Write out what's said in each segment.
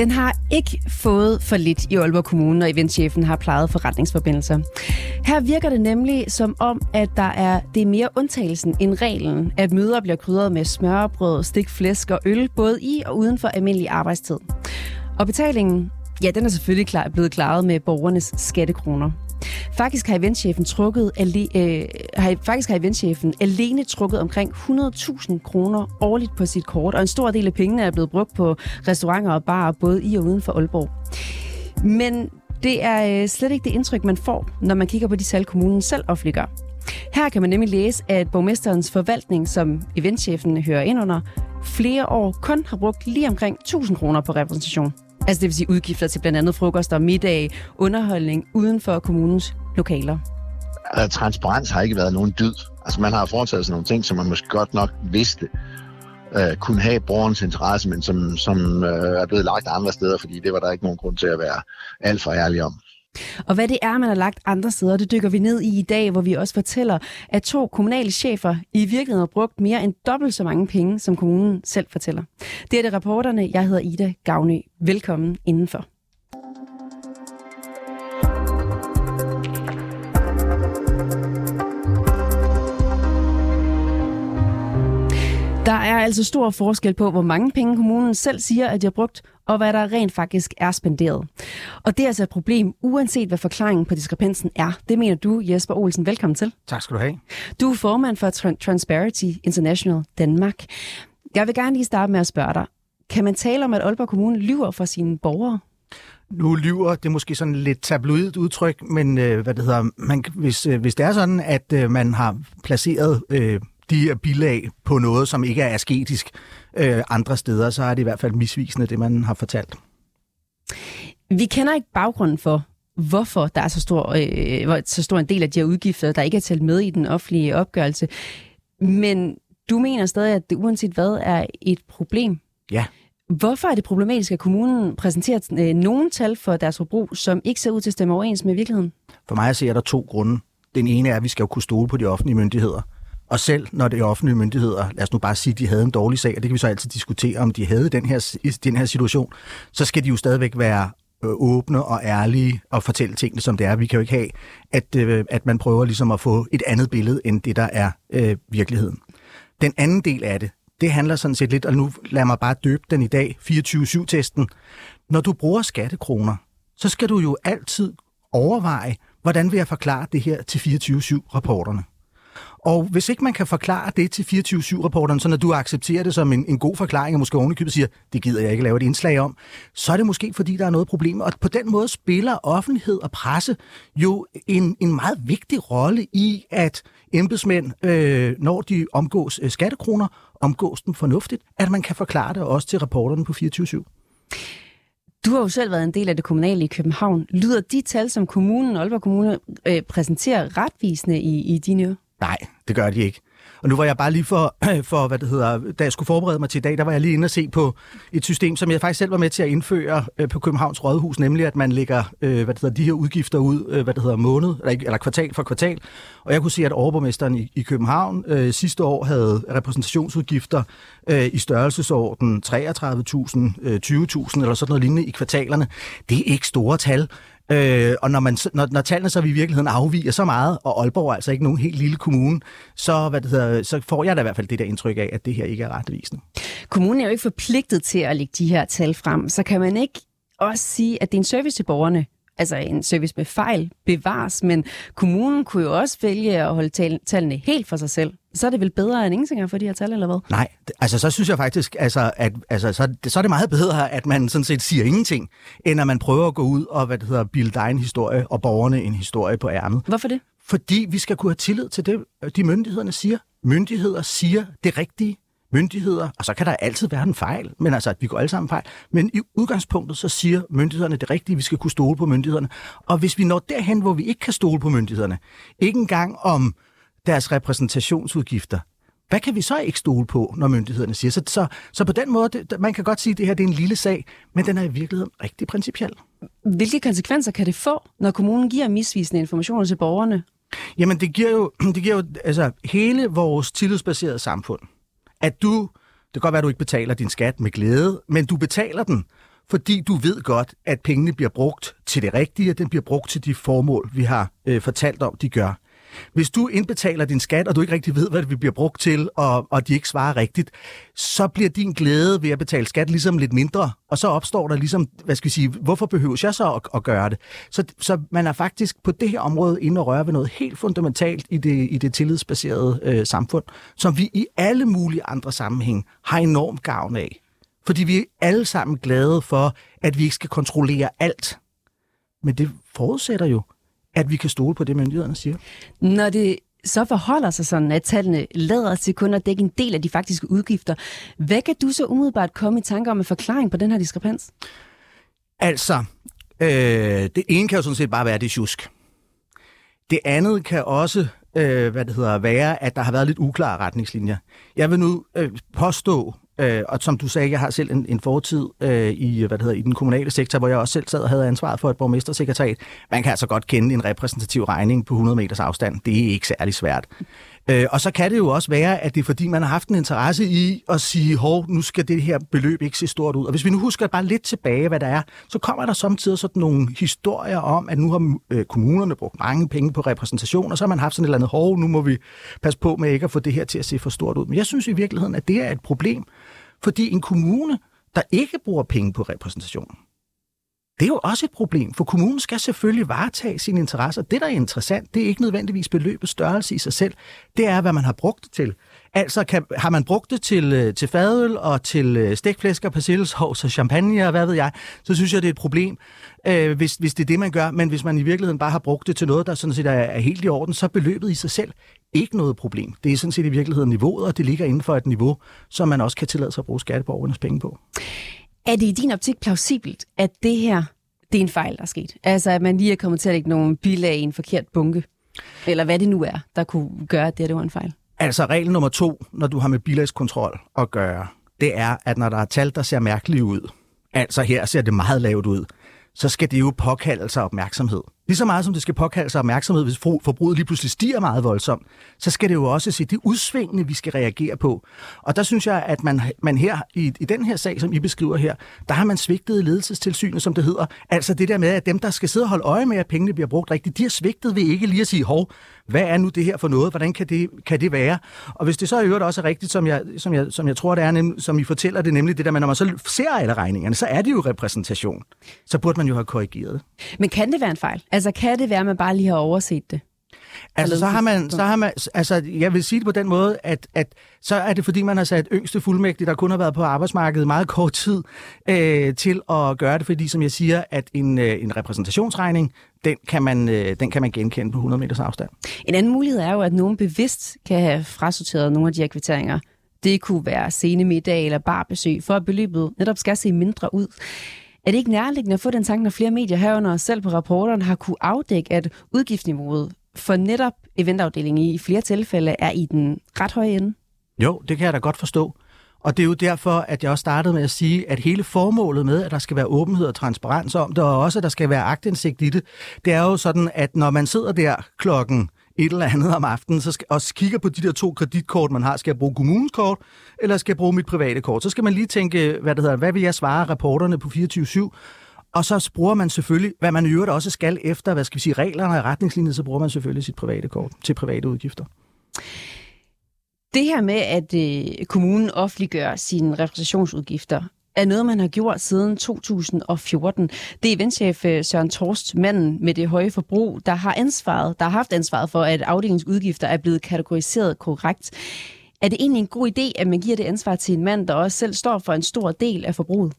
Den har ikke fået for lidt i Aalborg Kommune, når eventchefen har plejet forretningsforbindelser. Her virker det nemlig som om, at der er, det er mere undtagelsen end reglen, at møder bliver krydret med smørbrød, stikflæsk og øl, både i og uden for almindelig arbejdstid. Og betalingen, ja, den er selvfølgelig klar, blevet klaret med borgernes skattekroner. Faktisk har eventchefen, trukket ale, øh, har, faktisk har eventchefen alene trukket omkring 100.000 kroner årligt på sit kort, og en stor del af pengene er blevet brugt på restauranter og barer, både i og uden for Aalborg. Men det er øh, slet ikke det indtryk, man får, når man kigger på de tal, kommunen selv offentliggør. Her kan man nemlig læse, at borgmesterens forvaltning, som eventchefen hører ind under, flere år kun har brugt lige omkring 1000 kroner på repræsentation. Altså det vil sige udgifter til blandt andet frokost og middag, underholdning uden for kommunens lokaler. Altså, transparens har ikke været nogen dyd. Altså man har foretaget sådan nogle ting, som man måske godt nok vidste øh, kunne have borgernes interesse, men som, som øh, er blevet lagt andre steder, fordi det var der ikke nogen grund til at være alt for ærlig om. Og hvad det er, man har lagt andre steder, det dykker vi ned i i dag, hvor vi også fortæller, at to kommunale chefer i virkeligheden har brugt mere end dobbelt så mange penge, som kommunen selv fortæller. Det er det rapporterne. Jeg hedder Ida Gavnø. Velkommen indenfor. Der er altså stor forskel på, hvor mange penge kommunen selv siger, at de har brugt, og hvad der rent faktisk er spenderet. Og det er altså et problem, uanset hvad forklaringen på diskrepansen er. Det mener du, Jesper Olsen. Velkommen til. Tak skal du have. Du er formand for Transparency International Danmark. Jeg vil gerne lige starte med at spørge dig. Kan man tale om, at Aalborg Kommune lyver for sine borgere? Nu lyver, det er måske sådan lidt tabloidt udtryk, men øh, hvad det hedder, man, hvis, øh, hvis det er sådan, at øh, man har placeret øh, de her bilag på noget, som ikke er asketisk øh, andre steder, så er det i hvert fald misvisende, det man har fortalt. Vi kender ikke baggrunden for, hvorfor der er så stor, øh, så stor en del af de her udgifter, der ikke er talt med i den offentlige opgørelse. Men du mener stadig, at det uanset hvad er et problem? Ja. Hvorfor er det problematisk, at kommunen præsenterer øh, nogle tal for deres forbrug, som ikke ser ud til at stemme overens med virkeligheden? For mig ser der to grunde. Den ene er, at vi skal jo kunne stole på de offentlige myndigheder. Og selv når det er offentlige myndigheder, lad os nu bare sige, at de havde en dårlig sag, og det kan vi så altid diskutere, om de havde den her, den her situation, så skal de jo stadigvæk være øh, åbne og ærlige og fortælle tingene, som det er. Vi kan jo ikke have, at, øh, at man prøver ligesom at få et andet billede, end det, der er øh, virkeligheden. Den anden del af det, det handler sådan set lidt, og nu lad mig bare døbe den i dag, 24-7-testen. Når du bruger skattekroner, så skal du jo altid overveje, hvordan vil jeg forklare det her til 24-7-rapporterne. Og hvis ikke man kan forklare det til 24-7-rapporteren, så når du accepterer det som en, en god forklaring, og måske ovenikøbet siger, det gider jeg ikke lave et indslag om, så er det måske fordi, der er noget problem. Og på den måde spiller offentlighed og presse jo en, en meget vigtig rolle i, at embedsmænd, øh, når de omgås øh, skattekroner, omgås dem fornuftigt, at man kan forklare det også til rapporterne på 24-7. Du har jo selv været en del af det kommunale i København. Lyder de tal, som kommunen, Aalborg Kommune, øh, præsenterer retvisende i, i dine ører? Nej, det gør de ikke. Og nu var jeg bare lige for, for, hvad det hedder, da jeg skulle forberede mig til i dag, der var jeg lige inde og se på et system, som jeg faktisk selv var med til at indføre øh, på Københavns Rådhus, nemlig at man lægger øh, hvad det hedder, de her udgifter ud, øh, hvad det hedder, måned, eller, eller kvartal for kvartal. Og jeg kunne se, at overborgmesteren i, i København øh, sidste år havde repræsentationsudgifter øh, i størrelsesorden 33.000, øh, 20.000 eller sådan noget lignende i kvartalerne. Det er ikke store tal, Øh, og når, man, når, når tallene så i virkeligheden afviger så meget, og Aalborg er altså ikke nogen helt lille kommune, så, hvad det hedder, så får jeg da i hvert fald det der indtryk af, at det her ikke er retvisende. Kommunen er jo ikke forpligtet til at lægge de her tal frem, så kan man ikke også sige, at det er en service til borgerne, altså en service med fejl bevares, men kommunen kunne jo også vælge at holde tallene helt for sig selv. Så er det vel bedre end ingenting for de her tal, eller hvad? Nej, altså så synes jeg faktisk, altså, at altså, så, så er det meget bedre, at man sådan set siger ingenting, end at man prøver at gå ud og hvad det hedder, bilde dig en historie, og borgerne en historie på ærmet. Hvorfor det? Fordi vi skal kunne have tillid til det, de myndighederne siger. Myndigheder siger det rigtige myndigheder, og så kan der altid være en fejl, men altså, at vi går alle sammen fejl. Men i udgangspunktet, så siger myndighederne det rigtige, vi skal kunne stole på myndighederne. Og hvis vi når derhen, hvor vi ikke kan stole på myndighederne, ikke engang om deres repræsentationsudgifter, hvad kan vi så ikke stole på, når myndighederne siger? Så, så, så på den måde, det, man kan godt sige, at det her det er en lille sag, men den er i virkeligheden rigtig principiel. Hvilke konsekvenser kan det få, når kommunen giver misvisende informationer til borgerne? Jamen, det giver jo, det giver jo altså, hele vores tillidsbaserede samfund at du, det kan godt være, at du ikke betaler din skat med glæde, men du betaler den, fordi du ved godt, at pengene bliver brugt til det rigtige, og den bliver brugt til de formål, vi har øh, fortalt om, de gør. Hvis du indbetaler din skat, og du ikke rigtig ved, hvad det bliver brugt til, og, og de ikke svarer rigtigt, så bliver din glæde ved at betale skat ligesom lidt mindre, og så opstår der ligesom, hvad skal vi sige, hvorfor behøver jeg så at, at gøre det? Så, så man er faktisk på det her område inde og røre ved noget helt fundamentalt i det, i det tillidsbaserede øh, samfund, som vi i alle mulige andre sammenhæng har enormt gavn af. Fordi vi er alle sammen glade for, at vi ikke skal kontrollere alt. Men det forudsætter jo, at vi kan stole på det, myndighederne siger. Når det så forholder sig sådan, at tallene lader til kun at dække en del af de faktiske udgifter, hvad kan du så umiddelbart komme i tanke om en forklaring på den her diskrepans? Altså, øh, det ene kan jo sådan set bare være, at det er tjusk. Det andet kan også øh, hvad det hedder, være, at der har været lidt uklare retningslinjer. Jeg vil nu øh, påstå, Øh, og som du sagde, jeg har selv en, en fortid øh, i, hvad det hedder, i den kommunale sektor, hvor jeg også selv sad og havde ansvaret for et borgmestersekretariat. Man kan altså godt kende en repræsentativ regning på 100 meters afstand. Det er ikke særlig svært. Øh, og så kan det jo også være, at det er fordi, man har haft en interesse i at sige, hov, nu skal det her beløb ikke se stort ud. Og hvis vi nu husker bare lidt tilbage, hvad der er, så kommer der samtidig sådan nogle historier om, at nu har øh, kommunerne brugt mange penge på repræsentation, og så har man haft sådan et eller andet, hov, nu må vi passe på med ikke at få det her til at se for stort ud. Men jeg synes i virkeligheden, at det er et problem, fordi en kommune, der ikke bruger penge på repræsentation, det er jo også et problem, for kommunen skal selvfølgelig varetage sine interesser. Det, der er interessant, det er ikke nødvendigvis beløbets størrelse i sig selv. Det er, hvad man har brugt det til. Altså, kan, har man brugt det til, øh, til fadøl og til øh, stegflæsker, persilleshovs og champagne og hvad ved jeg, så synes jeg, det er et problem, øh, hvis, hvis det er det, man gør. Men hvis man i virkeligheden bare har brugt det til noget, der sådan set er, er helt i orden, så er beløbet i sig selv ikke noget problem. Det er sådan set i virkeligheden niveauet, og det ligger inden for et niveau, som man også kan tillade sig at bruge skatteborgernes penge på. Er det i din optik plausibelt, at det her det er en fejl, der er sket? Altså, at man lige er kommet til at lægge nogle bilag i en forkert bunke? Eller hvad det nu er, der kunne gøre, at det, det var en fejl? Altså, regel nummer to, når du har med bilagskontrol at gøre, det er, at når der er tal, der ser mærkelige ud, altså her ser det meget lavt ud, så skal det jo påkalde sig opmærksomhed. Lige så meget som det skal påkalde sig opmærksomhed, hvis forbruget lige pludselig stiger meget voldsomt, så skal det jo også se det udsvingende, vi skal reagere på. Og der synes jeg, at man, man her, i, i den her sag, som I beskriver her, der har man svigtet ledelsestilsynet, som det hedder. Altså det der med, at dem, der skal sidde og holde øje med, at pengene bliver brugt rigtigt, de har svigtet ved ikke lige at sige, hov, hvad er nu det her for noget? Hvordan kan det, kan det være? Og hvis det så i øvrigt også er rigtigt, som jeg, som jeg, som jeg tror, det er, nem, som I fortæller det, nemlig det der med, når man så ser alle regningerne, så er det jo repræsentation. Så burde man jo have korrigeret. Men kan det være en fejl? Altså kan det være, at man bare lige har overset det? Altså, så har man, så har man, altså, jeg vil sige det på den måde, at, at så er det, fordi man har sat yngste fuldmægtige, der kun har været på arbejdsmarkedet meget kort tid, øh, til at gøre det, fordi, som jeg siger, at en, øh, en repræsentationsregning, den kan, man, øh, den kan man genkende på 100 meters afstand. En anden mulighed er jo, at nogen bevidst kan have frasorteret nogle af de her kvitteringer. Det kunne være sene middag eller barbesøg, for at beløbet netop skal se mindre ud. Er det ikke nærliggende at få den tanke, når flere medier herunder selv på rapporterne har kunne afdække, at udgiftsniveauet for netop eventafdelingen i flere tilfælde er i den ret høje ende? Jo, det kan jeg da godt forstå. Og det er jo derfor, at jeg også startede med at sige, at hele formålet med, at der skal være åbenhed og transparens om det, og også at der skal være agtindsigt i det, det er jo sådan, at når man sidder der klokken et eller andet om aftenen, så skal, og kigger på de der to kreditkort, man har. Skal jeg bruge kommunens kort, eller skal jeg bruge mit private kort? Så skal man lige tænke, hvad det hedder, hvad vil jeg svare reporterne på 24 og så bruger man selvfølgelig, hvad man i øvrigt også skal efter, hvad skal vi sige, reglerne og retningslinjer, så bruger man selvfølgelig sit private kort til private udgifter. Det her med, at øh, kommunen offentliggør sine repræsentationsudgifter, er noget, man har gjort siden 2014. Det er eventchef øh, Søren Torst, manden med det høje forbrug, der har ansvaret, der har haft ansvaret for, at afdelingsudgifter er blevet kategoriseret korrekt. Er det egentlig en god idé, at man giver det ansvar til en mand, der også selv står for en stor del af forbruget?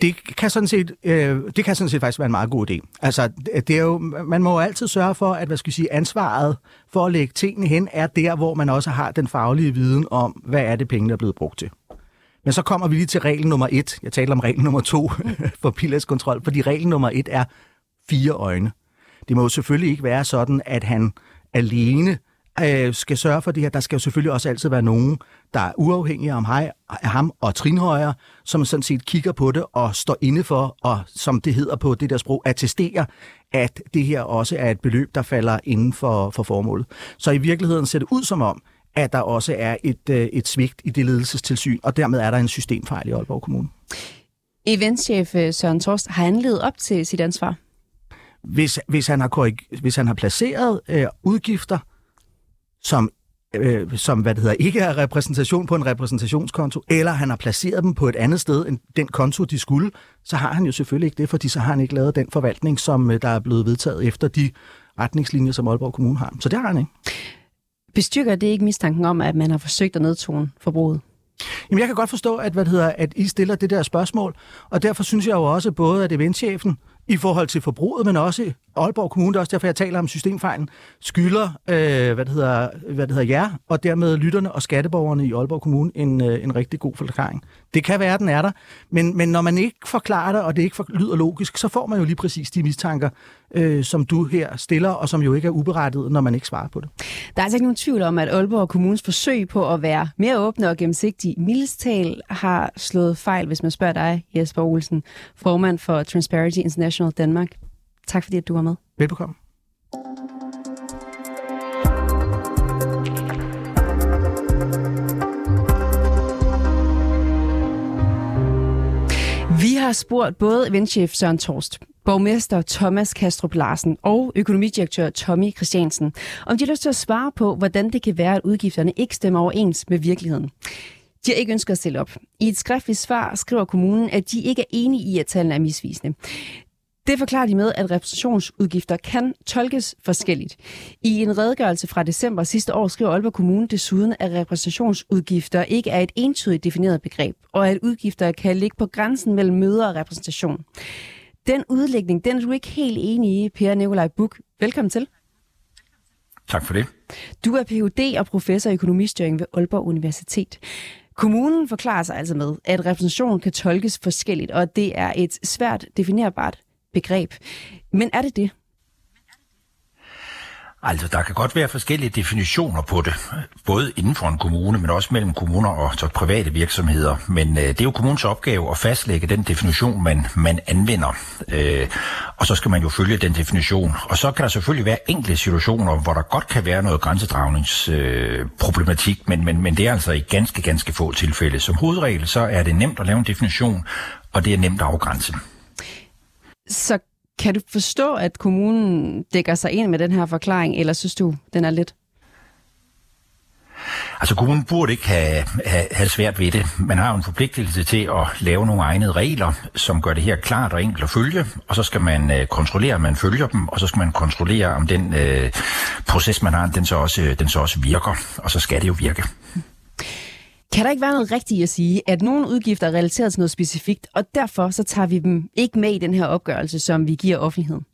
det kan sådan set, øh, det kan sådan set faktisk være en meget god idé. Altså, det er jo, man må jo altid sørge for, at hvad skal sige, ansvaret for at lægge tingene hen, er der, hvor man også har den faglige viden om, hvad er det penge, der er blevet brugt til. Men så kommer vi lige til regel nummer et. Jeg taler om regel nummer to for pilatskontrol, fordi regel nummer et er fire øjne. Det må jo selvfølgelig ikke være sådan, at han alene øh, skal sørge for det her. Der skal jo selvfølgelig også altid være nogen, der er uafhængige om ham, af ham og trinhøjer, som sådan set kigger på det og står inde for, og som det hedder på det der sprog, attesterer, at det her også er et beløb, der falder inden for, for formålet. Så i virkeligheden ser det ud som om, at der også er et, øh, et svigt i det ledelsestilsyn, og dermed er der en systemfejl i Aalborg Kommune. Eventchef øh, Søren Torst, har han levet op til sit ansvar? Hvis, hvis, han, har, hvis han har placeret øh, udgifter, som øh, som hvad det hedder, ikke er repræsentation på en repræsentationskonto, eller han har placeret dem på et andet sted end den konto, de skulle, så har han jo selvfølgelig ikke det, fordi så har han ikke lavet den forvaltning, som øh, der er blevet vedtaget efter de retningslinjer, som Aalborg Kommune har. Så det har han ikke. Bestyrker det ikke mistanken om, at man har forsøgt at nedtone forbruget? Jamen, jeg kan godt forstå, at, hvad det hedder, at I stiller det der spørgsmål, og derfor synes jeg jo også, både at eventchefen i forhold til forbruget, men også Aalborg Kommune, det er også derfor, jeg taler om systemfejlen, skylder øh, hvad, det hedder, hvad det hedder jer, og dermed lytterne og skatteborgerne i Aalborg Kommune en, øh, en rigtig god forklaring. Det kan være, den er der, men, men når man ikke forklarer det, og det ikke lyder logisk, så får man jo lige præcis de mistanker, øh, som du her stiller, og som jo ikke er uberettiget, når man ikke svarer på det. Der er altså ikke nogen tvivl om, at Aalborg Kommunes forsøg på at være mere åbne og gennemsigtige mildestal har slået fejl, hvis man spørger dig, Jesper Olsen, formand for Transparency International Danmark. Tak fordi, at du var med. Velbekomme. Har spurgt både eventchef Søren Torst, borgmester Thomas Kastrup Larsen og økonomidirektør Tommy Christiansen, om de har lyst til at svare på, hvordan det kan være, at udgifterne ikke stemmer overens med virkeligheden. De har ikke ønsket at stille op. I et skriftligt svar skriver kommunen, at de ikke er enige i, at tallene er misvisende. Det forklarer de med, at repræsentationsudgifter kan tolkes forskelligt. I en redegørelse fra december sidste år skriver Aalborg Kommune desuden, at repræsentationsudgifter ikke er et entydigt defineret begreb, og at udgifter kan ligge på grænsen mellem møder og repræsentation. Den udlægning, den er du ikke helt enig i, Per Nikolaj Buk. Velkommen til. Tak for det. Du er Ph.D. og professor i økonomistyring ved Aalborg Universitet. Kommunen forklarer sig altså med, at repræsentation kan tolkes forskelligt, og at det er et svært definerbart begreb. Men er det det? Altså, der kan godt være forskellige definitioner på det, både inden for en kommune, men også mellem kommuner og så private virksomheder. Men øh, det er jo kommunens opgave at fastlægge den definition, man, man anvender. Øh, og så skal man jo følge den definition. Og så kan der selvfølgelig være enkelte situationer, hvor der godt kan være noget grænsedragningsproblematik, øh, men, men, men det er altså i ganske, ganske få tilfælde. Som hovedregel, så er det nemt at lave en definition, og det er nemt at afgrænse. Så kan du forstå, at kommunen dækker sig ind med den her forklaring, eller synes du, den er lidt? Altså kommunen burde ikke have, have, have svært ved det. Man har jo en forpligtelse til at lave nogle egnede regler, som gør det her klart og enkelt at følge, og så skal man øh, kontrollere, at man følger dem, og så skal man kontrollere, om den øh, proces, man har, den så, også, øh, den så også virker, og så skal det jo virke. Kan der ikke være noget rigtigt at sige, at nogle udgifter er relateret til noget specifikt, og derfor så tager vi dem ikke med i den her opgørelse, som vi giver offentligheden?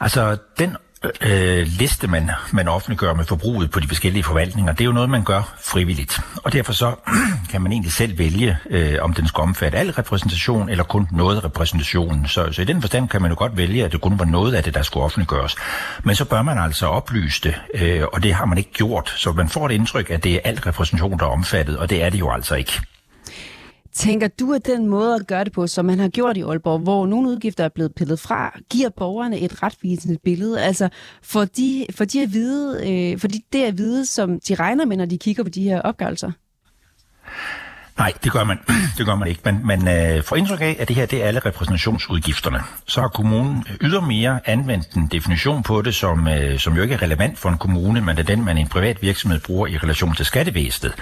Altså, den øh, liste, man, man offentliggør med forbruget på de forskellige forvaltninger, det er jo noget, man gør frivilligt. Og derfor så kan man egentlig selv vælge, øh, om den skal omfatte al repræsentation eller kun noget repræsentation. Så, så i den forstand kan man jo godt vælge, at det kun var noget af det, der skulle offentliggøres. Men så bør man altså oplyse det, øh, og det har man ikke gjort. Så man får et indtryk, at det er al repræsentation, der er omfattet, og det er det jo altså ikke. Tænker du, at den måde at gøre det på, som man har gjort i Aalborg, hvor nogle udgifter er blevet pillet fra, giver borgerne et retvisende billede? Altså for de, for de at vide, øh, for de, det at vide, som de regner med, når de kigger på de her opgørelser? Nej, det gør man, det gør man ikke. Man, man øh, får indtryk af, at det her det er alle repræsentationsudgifterne. Så har kommunen ydermere anvendt en definition på det, som, øh, som jo ikke er relevant for en kommune, men det er den, man en privat virksomhed bruger i relation til skattevæsenet.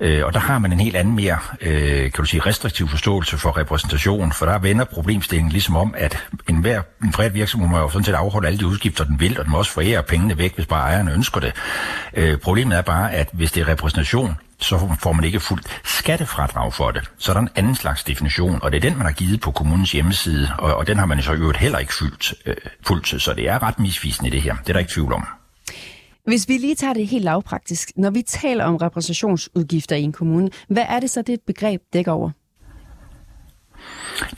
Øh, og der har man en helt anden mere, øh, kan du sige, restriktiv forståelse for repræsentation, for der vender problemstillingen ligesom om, at en, hver, en privat virksomhed må jo sådan set afholde alle de udgifter, den vil, og den må også forære pengene væk, hvis bare ejerne ønsker det. Øh, problemet er bare, at hvis det er repræsentation, så får man ikke fuldt skattefradrag for det. Så er der en anden slags definition, og det er den, man har givet på kommunens hjemmeside, og, og den har man så øvrigt heller ikke fyldt, øh, fuldt, så det er ret misvisende det her. Det er der ikke tvivl om. Hvis vi lige tager det helt lavpraktisk, når vi taler om repræsentationsudgifter i en kommune, hvad er det så, det begreb dækker over?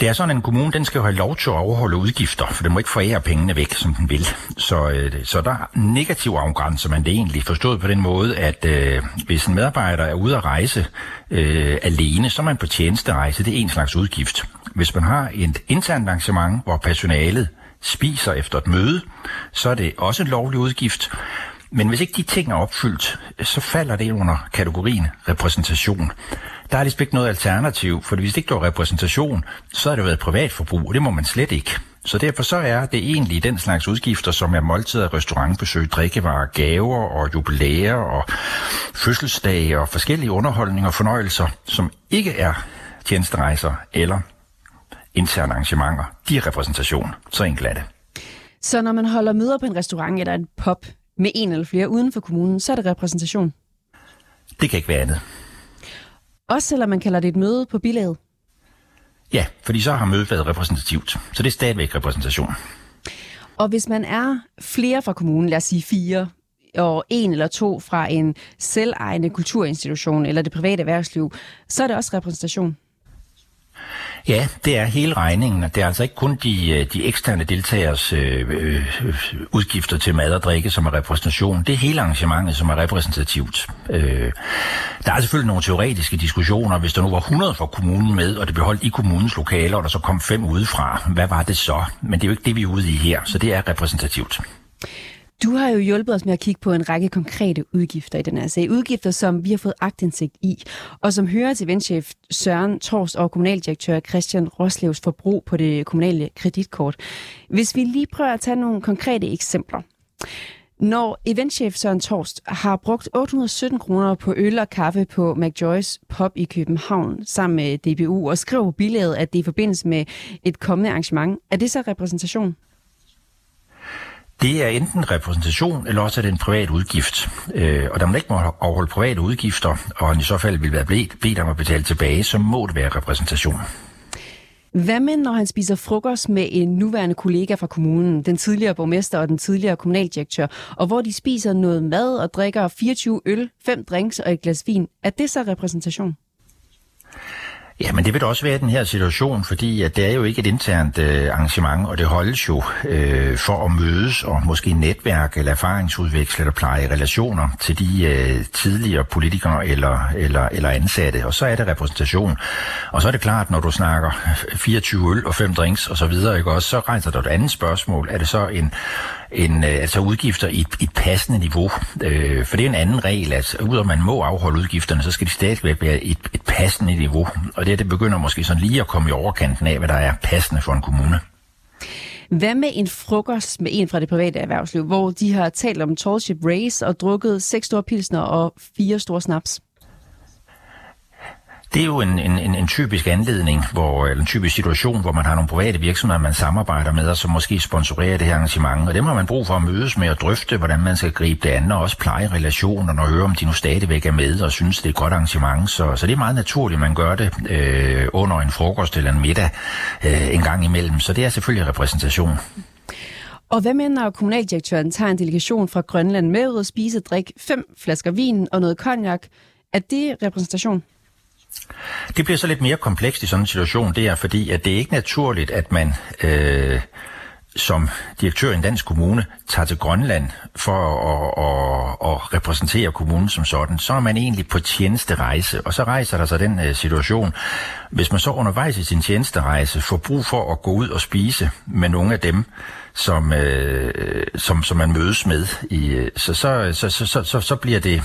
Det er sådan, at en kommune den skal jo have lov til at overholde udgifter, for den må ikke forære pengene væk, som den vil. Så, øh, så der er negativ afgrænser man det egentlig forstået på den måde, at øh, hvis en medarbejder er ude at rejse øh, alene, så er man på tjenesterejse. Det er en slags udgift. Hvis man har et internt arrangement, hvor personalet spiser efter et møde, så er det også en lovlig udgift. Men hvis ikke de ting er opfyldt, så falder det under kategorien repræsentation. Der er ligesom ikke noget alternativ, for hvis det ikke var repræsentation, så har det været privatforbrug, og det må man slet ikke. Så derfor så er det egentlig den slags udgifter, som er måltider, restaurantbesøg, drikkevarer, gaver og jubilæer og fødselsdage og forskellige underholdninger og fornøjelser, som ikke er tjenesterejser eller interne arrangementer. De er repræsentation. Så enkelt er det. Så når man holder møder på en restaurant eller en pub med en eller flere uden for kommunen, så er det repræsentation? Det kan ikke være andet. Også selvom man kalder det et møde på bilaget? Ja, fordi så har mødet været repræsentativt. Så det er stadigvæk repræsentation. Og hvis man er flere fra kommunen, lad os sige fire, og en eller to fra en selvejende kulturinstitution eller det private erhvervsliv, så er det også repræsentation. Ja, det er hele regningen. Det er altså ikke kun de, øh, de eksterne deltagers øh, øh, udgifter til mad og drikke, som er repræsentation. Det er hele arrangementet, som er repræsentativt. Øh, der er selvfølgelig nogle teoretiske diskussioner. Hvis der nu var 100 fra kommunen med, og det blev holdt i kommunens lokaler, og der så kom fem udefra, hvad var det så? Men det er jo ikke det, vi er ude i her, så det er repræsentativt. Du har jo hjulpet os med at kigge på en række konkrete udgifter i den her sag. Udgifter, som vi har fået agtindsigt i, og som hører til vendchef Søren Tors og kommunaldirektør Christian Roslevs forbrug på det kommunale kreditkort. Hvis vi lige prøver at tage nogle konkrete eksempler. Når eventchef Søren Torst har brugt 817 kroner på øl og kaffe på McJoy's Pop i København sammen med DBU og skriver på billedet, at det er i forbindelse med et kommende arrangement, er det så repræsentation? Det er enten repræsentation, eller også er det en privat udgift. Øh, og da man ikke må afholde private udgifter, og han i så fald vil være bedt, bedt om at betale tilbage, så må det være repræsentation. Hvad med, når han spiser frokost med en nuværende kollega fra kommunen, den tidligere borgmester og den tidligere kommunaldirektør, og hvor de spiser noget mad og drikker 24 øl, 5 drinks og et glas vin? Er det så repræsentation? Ja, men det vil det også være i den her situation, fordi at det er jo ikke et internt øh, arrangement, og det holdes jo øh, for at mødes og måske netværk eller erfaringsudveksle eller pleje relationer til de øh, tidligere politikere eller, eller, eller ansatte, og så er det repræsentation. Og så er det klart, når du snakker 24 øl og 5 drinks og så videre, ikke også, så rejser der et andet spørgsmål. Er det så en en, øh, altså udgifter i et, et passende niveau. Øh, for det er en anden regel, at udover man må afholde udgifterne, så skal de stadigvæk være et, et passende niveau. Og det, det begynder måske sådan lige at komme i overkanten af, hvad der er passende for en kommune. Hvad med en frokost med en fra det private erhvervsliv, hvor de har talt om Tallship Race og drukket seks store pilsner og fire store snaps? Det er jo en, en, en, typisk anledning, hvor, eller en typisk situation, hvor man har nogle private virksomheder, man samarbejder med, og som måske sponsorerer det her arrangement. Og dem har man brug for at mødes med og drøfte, hvordan man skal gribe det an, og også pleje relationer, og høre, om de nu stadigvæk er med og synes, det er et godt arrangement. Så, så det er meget naturligt, at man gør det øh, under en frokost eller en middag øh, en gang imellem. Så det er selvfølgelig repræsentation. Og hvad med, når kommunaldirektøren tager en delegation fra Grønland med ud og spise og drikke fem flasker vin og noget cognac? Er det repræsentation? Det bliver så lidt mere komplekst i sådan en situation, det er fordi, at det er ikke naturligt, at man øh, som direktør i en dansk kommune tager til Grønland for at, at, at repræsentere kommunen som sådan, så er man egentlig på tjenesterejse, og så rejser der sig den øh, situation. Hvis man så undervejs i sin tjenesterejse får brug for at gå ud og spise med nogle af dem, som, øh, som, som man mødes med, i, øh, så, så, så, så, så, så bliver det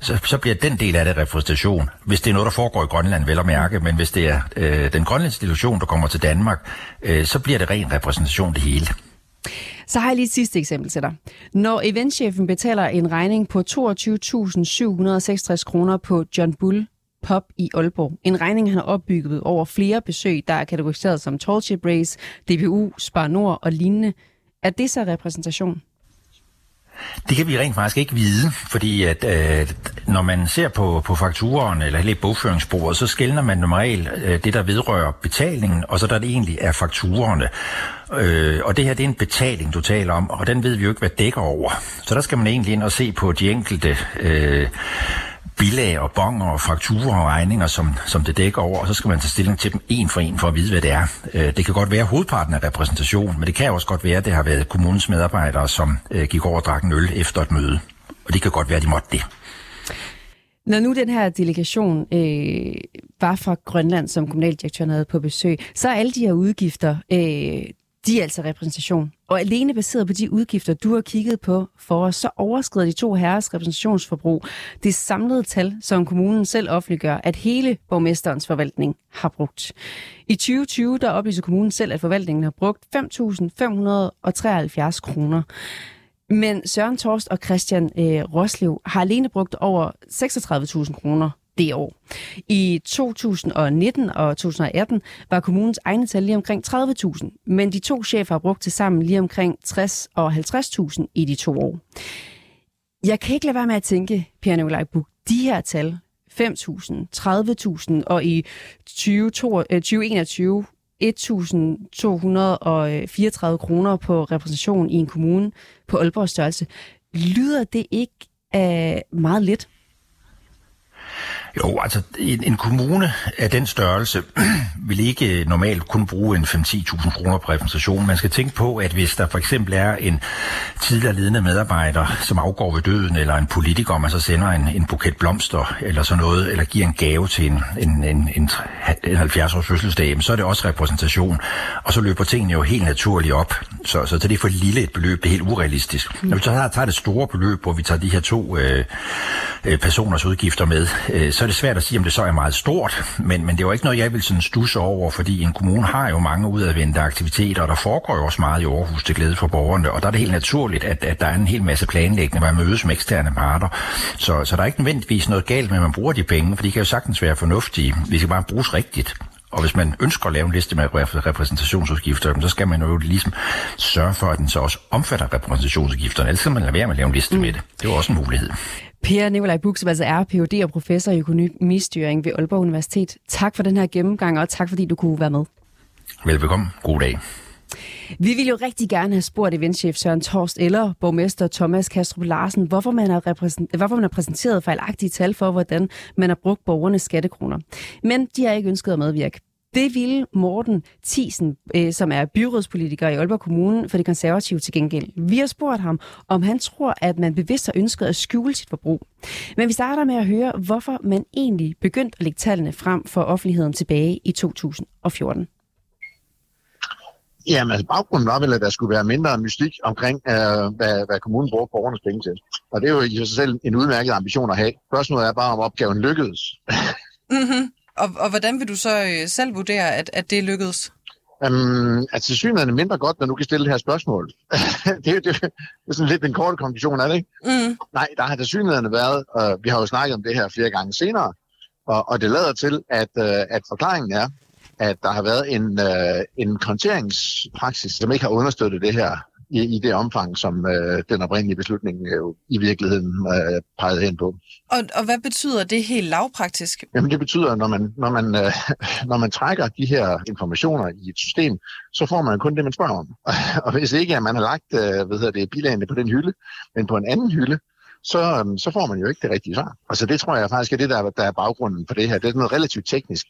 så, så bliver den del af det repræsentation, hvis det er noget, der foregår i Grønland, vel at mærke, men hvis det er øh, den grønlandske delegation, der kommer til Danmark, øh, så bliver det ren repræsentation det hele. Så har jeg lige et sidste eksempel til dig. Når eventchefen betaler en regning på 22.766 kroner på John Bull Pop i Aalborg. En regning, han har opbygget over flere besøg, der er kategoriseret som Tallship Race, DBU, Spar Nord og lignende. Er det så repræsentation? Det kan vi rent faktisk ikke vide, fordi at øh, når man ser på, på fakturen eller hele bogføringsbordet, så skældner man normalt øh, det, der vedrører betalingen, og så der det egentlig er fakturerne. Øh, og det her, det er en betaling, du taler om, og den ved vi jo ikke, hvad dækker over. Så der skal man egentlig ind og se på de enkelte... Øh, bilag og bonger og frakturer og regninger, som, som det dækker over, og så skal man tage stilling til dem en for en for at vide, hvad det er. Øh, det kan godt være hovedparten af repræsentation, men det kan også godt være, at det har været kommunens medarbejdere, som øh, gik over og drak en øl efter et møde. Og det kan godt være, at de måtte det. Når nu den her delegation øh, var fra Grønland, som kommunaldirektøren havde på besøg, så er alle de her udgifter, øh, de er altså repræsentation. Og alene baseret på de udgifter, du har kigget på for os, så overskrider de to herres repræsentationsforbrug det samlede tal, som kommunen selv offentliggør, at hele borgmesterens forvaltning har brugt. I 2020 der oplyser kommunen selv, at forvaltningen har brugt 5.573 kroner. Men Søren Torst og Christian øh, Roslev har alene brugt over 36.000 kroner det år. I 2019 og 2018 var kommunens egne tal lige omkring 30.000, men de to chefer har brugt til sammen lige omkring 60 og 50.000 i de to år. Jeg kan ikke lade være med at tænke, Pierre Nikolaj Buk, de her tal, 5.000, 30.000 og i 2021 1.234 øh, kroner på repræsentation i en kommune på Aalborg størrelse. Lyder det ikke af meget lidt? Jo, altså en, en kommune af den størrelse vil ikke normalt kun bruge en 5-10.000 kroner på repræsentation. Man skal tænke på, at hvis der for eksempel er en tidligere ledende medarbejder, som afgår ved døden, eller en politiker, man så sender en, en buket blomster, eller sådan noget, eller giver en gave til en, en, en, en, en 70-års fødselsdag, så er det også repræsentation. Og så løber tingene jo helt naturligt op. Så, så det er for lille et beløb, det er helt urealistisk. Når vi så tager det store beløb, hvor vi tager de her to øh, øh personers udgifter med, øh, så er det svært at sige, om det så er meget stort, men, men det er jo ikke noget, jeg vil sådan stusse over, fordi en kommune har jo mange udadvendte aktiviteter, og der foregår jo også meget i Aarhus til glæde for borgerne, og der er det helt naturligt, at, at der er en hel masse planlæggende, hvor man mødes med eksterne parter. Så, så der er ikke nødvendigvis noget galt med, at man bruger de penge, for de kan jo sagtens være fornuftige. Vi skal bare bruges rigtigt. Og hvis man ønsker at lave en liste med repræsentationsudgifter, så skal man jo ligesom sørge for, at den så også omfatter repræsentationsudgifterne. Ellers skal man lade være med at lave en liste mm. med det. Det er jo også en mulighed. Per Nikolaj Buk, som altså er Ph.D. og professor i økonomistyring ved Aalborg Universitet. Tak for den her gennemgang, og tak fordi du kunne være med. Velbekomme. God dag. Vi vil jo rigtig gerne have spurgt eventchef Søren Torst eller borgmester Thomas Kastrup Larsen, hvorfor man har, repræsent- hvorfor man har præsenteret fejlagtige tal for, hvordan man har brugt borgernes skattekroner. Men de har ikke ønsket at medvirke. Det ville Morten Thiesen, øh, som er byrådspolitiker i Aalborg Kommune for det konservative til gengæld. Vi har spurgt ham, om han tror, at man bevidst har ønsket at skjule sit forbrug. Men vi starter med at høre, hvorfor man egentlig begyndte at lægge tallene frem for offentligheden tilbage i 2014. Jamen, altså baggrunden var vel, at der skulle være mindre mystik omkring, øh, hvad, hvad kommunen bruger borgernes penge til. Og det er jo i sig selv en udmærket ambition at have. Spørgsmålet er bare, om opgaven lykkedes. mm-hmm. Og, og hvordan vil du så øh, selv vurdere, at, at det lykkedes? Um, at tilsyneladende er mindre godt, når du kan stille det her spørgsmål. det, det, det er sådan lidt den korte konklusion, er det ikke? Mm. Nej, der har tilsyneladende været, og vi har jo snakket om det her flere gange senere, og, og det lader til, at, uh, at forklaringen er, at der har været en, uh, en konteringspraksis, som ikke har understøttet det her i, i det omfang, som øh, den oprindelige beslutning øh, i virkeligheden øh, pegede hen på. Og, og hvad betyder det helt lavpraktisk? Jamen det betyder, når man, når, man, øh, når man trækker de her informationer i et system, så får man kun det, man spørger om. og hvis ikke at man har lagt øh, hvad hedder det, bilagene på den hylde, men på en anden hylde, så, øh, så får man jo ikke det rigtige svar. Altså det tror jeg faktisk er det, der, der er baggrunden for det her. Det er noget relativt teknisk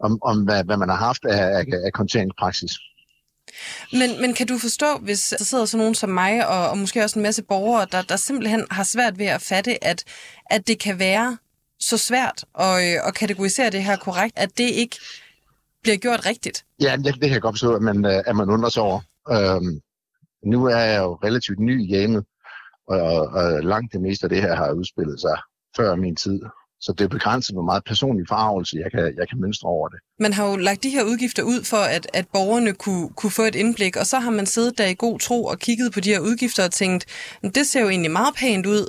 om, om hvad, hvad man har haft af, af, af konteringspraksis. Men, men kan du forstå, hvis der sidder sådan nogen som mig, og, og måske også en masse borgere, der, der simpelthen har svært ved at fatte, at, at det kan være så svært at, øh, at kategorisere det her korrekt, at det ikke bliver gjort rigtigt? Ja, det, det kan jeg godt forstå, at man, øh, at man undrer sig over. Øhm, nu er jeg jo relativt ny i gamet, og, og langt det meste af det her har udspillet sig før min tid. Så det er begrænset, hvor meget personlig farvelse jeg kan, jeg kan mønstre over det. Man har jo lagt de her udgifter ud for, at, at borgerne kunne, kunne få et indblik, og så har man siddet der i god tro og kigget på de her udgifter og tænkt, det ser jo egentlig meget pænt ud.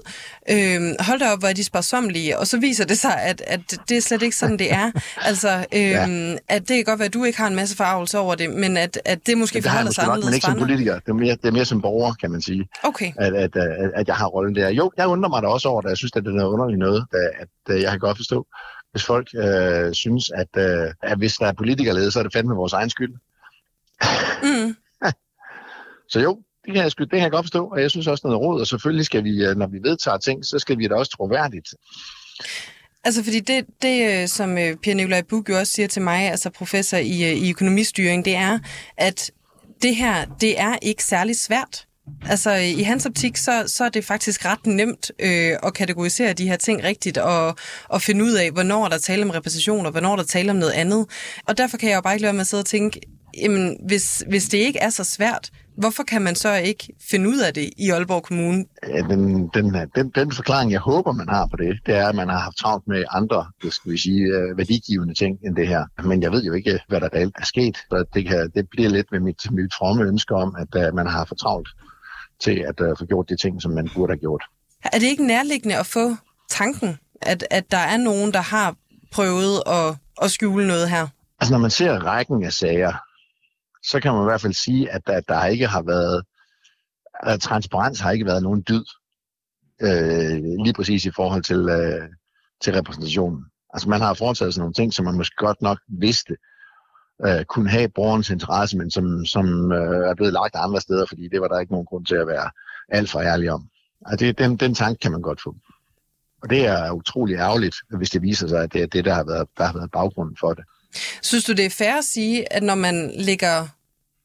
Øhm, hold da op, hvor er de sparsomlige. Og så viser det sig, at, at det er slet ikke sådan, det er. altså, øhm, ja. at det kan godt være, at du ikke har en masse farvelse over det, men at, at det måske forholder sig anderledes Men ikke som politiker. Det er, mere, det er mere som borger, kan man sige. Okay. At, at, at, at jeg har rollen der. Jo, jeg undrer mig da også over det. Jeg synes, at det er noget underligt noget, at, at jeg kan godt forstå, hvis folk øh, synes, at, øh, at hvis der er politikerlede, så er det fandme vores egen skyld. Mm. så jo, det kan, jeg, det kan jeg godt forstå, og jeg synes også noget råd, og selvfølgelig skal vi, øh, når vi vedtager ting, så skal vi da også troværdigt. Altså fordi det, det øh, som øh, Per Nikolaj Buk jo også siger til mig, altså professor i, i økonomistyring, det er, at det her, det er ikke særlig svært. Altså i hans optik, så, så er det faktisk ret nemt øh, at kategorisere de her ting rigtigt og, og finde ud af, hvornår der taler om repræsentation og hvornår der taler om noget andet. Og derfor kan jeg jo bare ikke lade med at sidde og tænke, jamen, hvis, hvis det ikke er så svært, hvorfor kan man så ikke finde ud af det i Aalborg Kommune? Den, den, den, den forklaring, jeg håber, man har på det, det er, at man har haft travlt med andre, det skal vi sige, øh, værdigivende ting end det her. Men jeg ved jo ikke, hvad der reelt er sket. Så det, kan, det bliver lidt med mit, mit fromme ønske om, at uh, man har for travlt til at uh, få gjort de ting, som man burde have gjort. Er det ikke nærliggende at få tanken, at, at der er nogen, der har prøvet at, at skjule noget her? Altså når man ser rækken af sager, så kan man i hvert fald sige, at der, der ikke har været, at transparens har ikke været nogen dyd, øh, lige præcis i forhold til, øh, til repræsentationen. Altså man har foretaget sådan nogle ting, som man måske godt nok vidste, øh, kunne have borgernes interesse, men som, som øh, er blevet lagt andre steder, fordi det var der ikke nogen grund til at være alt for ærlig om. Altså det, den, den tanke kan man godt få. Og det er utrolig ærgerligt, hvis det viser sig, at det er det, der har været, der har været baggrunden for det. Synes du, det er fair at sige, at når man lægger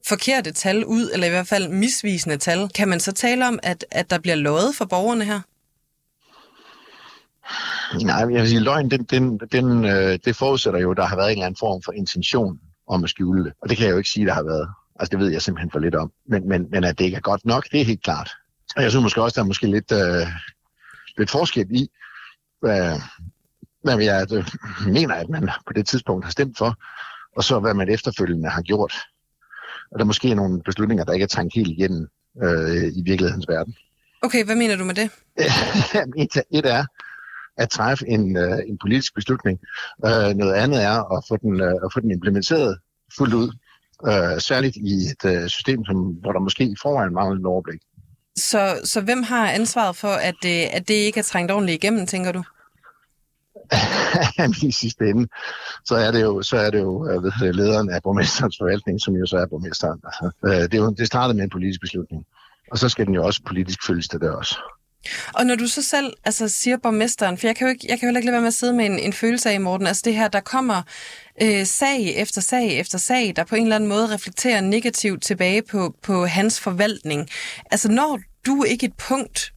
forkerte tal ud, eller i hvert fald misvisende tal, kan man så tale om, at, at der bliver løjet for borgerne her? Nej, jeg vil sige, løgn, den, den, den, øh, det forudsætter jo, at der har været en eller anden form for intention om at skjule det. Og det kan jeg jo ikke sige, der har været. Altså, det ved jeg simpelthen for lidt om. Men, men, men at det ikke er godt nok, det er helt klart. Og jeg synes måske også, der er måske lidt, øh, lidt forskel i, hvad, hvad jeg øh, mener, at man på det tidspunkt har stemt for, og så hvad man efterfølgende har gjort. Og der er måske nogle beslutninger, der ikke er trængt helt igennem øh, i virkelighedens verden. Okay, hvad mener du med det? et, et er at træffe en, øh, en politisk beslutning. Øh, noget andet er at få den, øh, at få den implementeret fuldt ud. Øh, særligt i et øh, system, som, hvor der måske i forvejen mangler en overblik. Så, så hvem har ansvaret for, at det, at det ikke er trængt ordentligt igennem, tænker du? i sidste ende, så er det jo, så er det jo øh, ved, lederen af borgmesterens forvaltning, som jo så er borgmesteren. Altså, øh, det, er jo, det startede med en politisk beslutning, og så skal den jo også politisk følges det der også. Og når du så selv altså, siger borgmesteren, for jeg kan jo ikke, jeg kan heller ikke lade være med at sidde med en, en følelse af, Morten, altså det her, der kommer øh, sag efter sag efter sag, der på en eller anden måde reflekterer negativt tilbage på, på hans forvaltning. Altså når du ikke et punkt,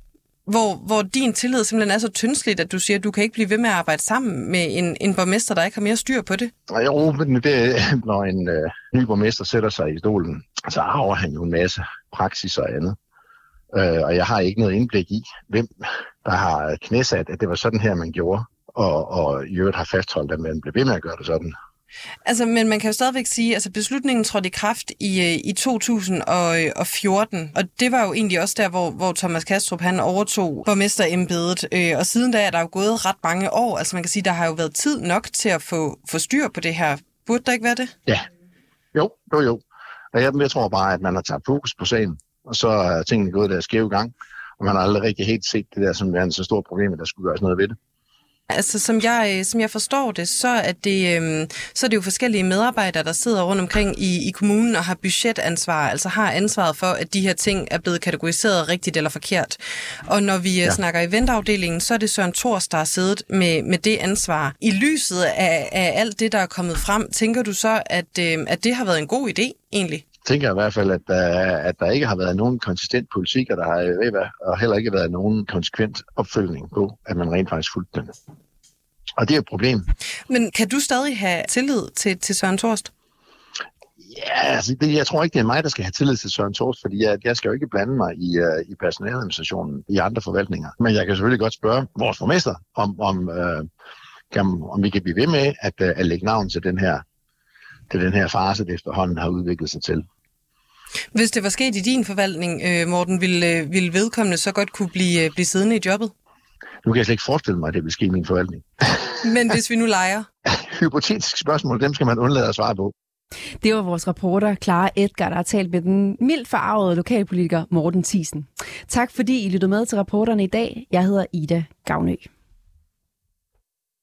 hvor, hvor din tillid simpelthen er så tyndsligt, at du siger, at du kan ikke blive ved med at arbejde sammen med en, en borgmester, der ikke har mere styr på det? Jo, men det, når en øh, ny borgmester sætter sig i stolen, så arver han jo en masse praksis og andet. Øh, og jeg har ikke noget indblik i, hvem der har knæsat, at det var sådan her, man gjorde, og, og i øvrigt har fastholdt, at man blev ved med at gøre det sådan. Altså, men man kan jo stadigvæk sige, at altså, beslutningen trådte i kraft i, øh, i 2014, og det var jo egentlig også der, hvor, hvor Thomas Kastrup han overtog borgmesterembedet, øh, og siden da er der jo gået ret mange år. Altså man kan sige, der har jo været tid nok til at få, få styr på det her. Burde der ikke være det? Ja, jo, jo, jo. Og jeg, jeg tror bare, at man har taget fokus på sagen, og så er tingene gået der skæve gang, og man har aldrig rigtig helt set det der som er så stort problem, at der skulle gøres noget ved det. Altså, som jeg, som jeg forstår det, så er det, øhm, så er det jo forskellige medarbejdere, der sidder rundt omkring i, i kommunen og har budgetansvar, altså har ansvaret for, at de her ting er blevet kategoriseret rigtigt eller forkert. Og når vi ja. snakker eventafdelingen, så er det Søren Thors, der har siddet med, med det ansvar. I lyset af, af alt det, der er kommet frem, tænker du så, at, øh, at det har været en god idé egentlig? Tænker jeg i hvert fald, at der, at der ikke har været nogen konsistent politik, og der har ved, og heller ikke været nogen konsekvent opfølgning på, at man rent faktisk fulgte den. Og det er et problem. Men kan du stadig have tillid til, til Søren Torst? Ja, altså det, jeg tror ikke, det er mig, der skal have tillid til Søren Torst, fordi jeg, jeg skal jo ikke blande mig i, uh, i personaladministrationen i andre forvaltninger. Men jeg kan selvfølgelig godt spørge vores formester, om, om, uh, kan, om vi kan blive ved med at, uh, at lægge navn til den her til den her fase, det efterhånden har udviklet sig til. Hvis det var sket i din forvaltning, øh, Morten, ville, øh, ville vedkommende så godt kunne blive, øh, blive siddende i jobbet? Nu kan jeg slet ikke forestille mig, at det vil ske i min forvaltning. Men hvis vi nu leger? Hypotetisk spørgsmål, dem skal man undlade at svare på. Det var vores reporter, Clara Edgar, der har talt med den mildt forarvede lokalpolitiker Morten Thiesen. Tak fordi I lyttede med til reporterne i dag. Jeg hedder Ida Gavnø.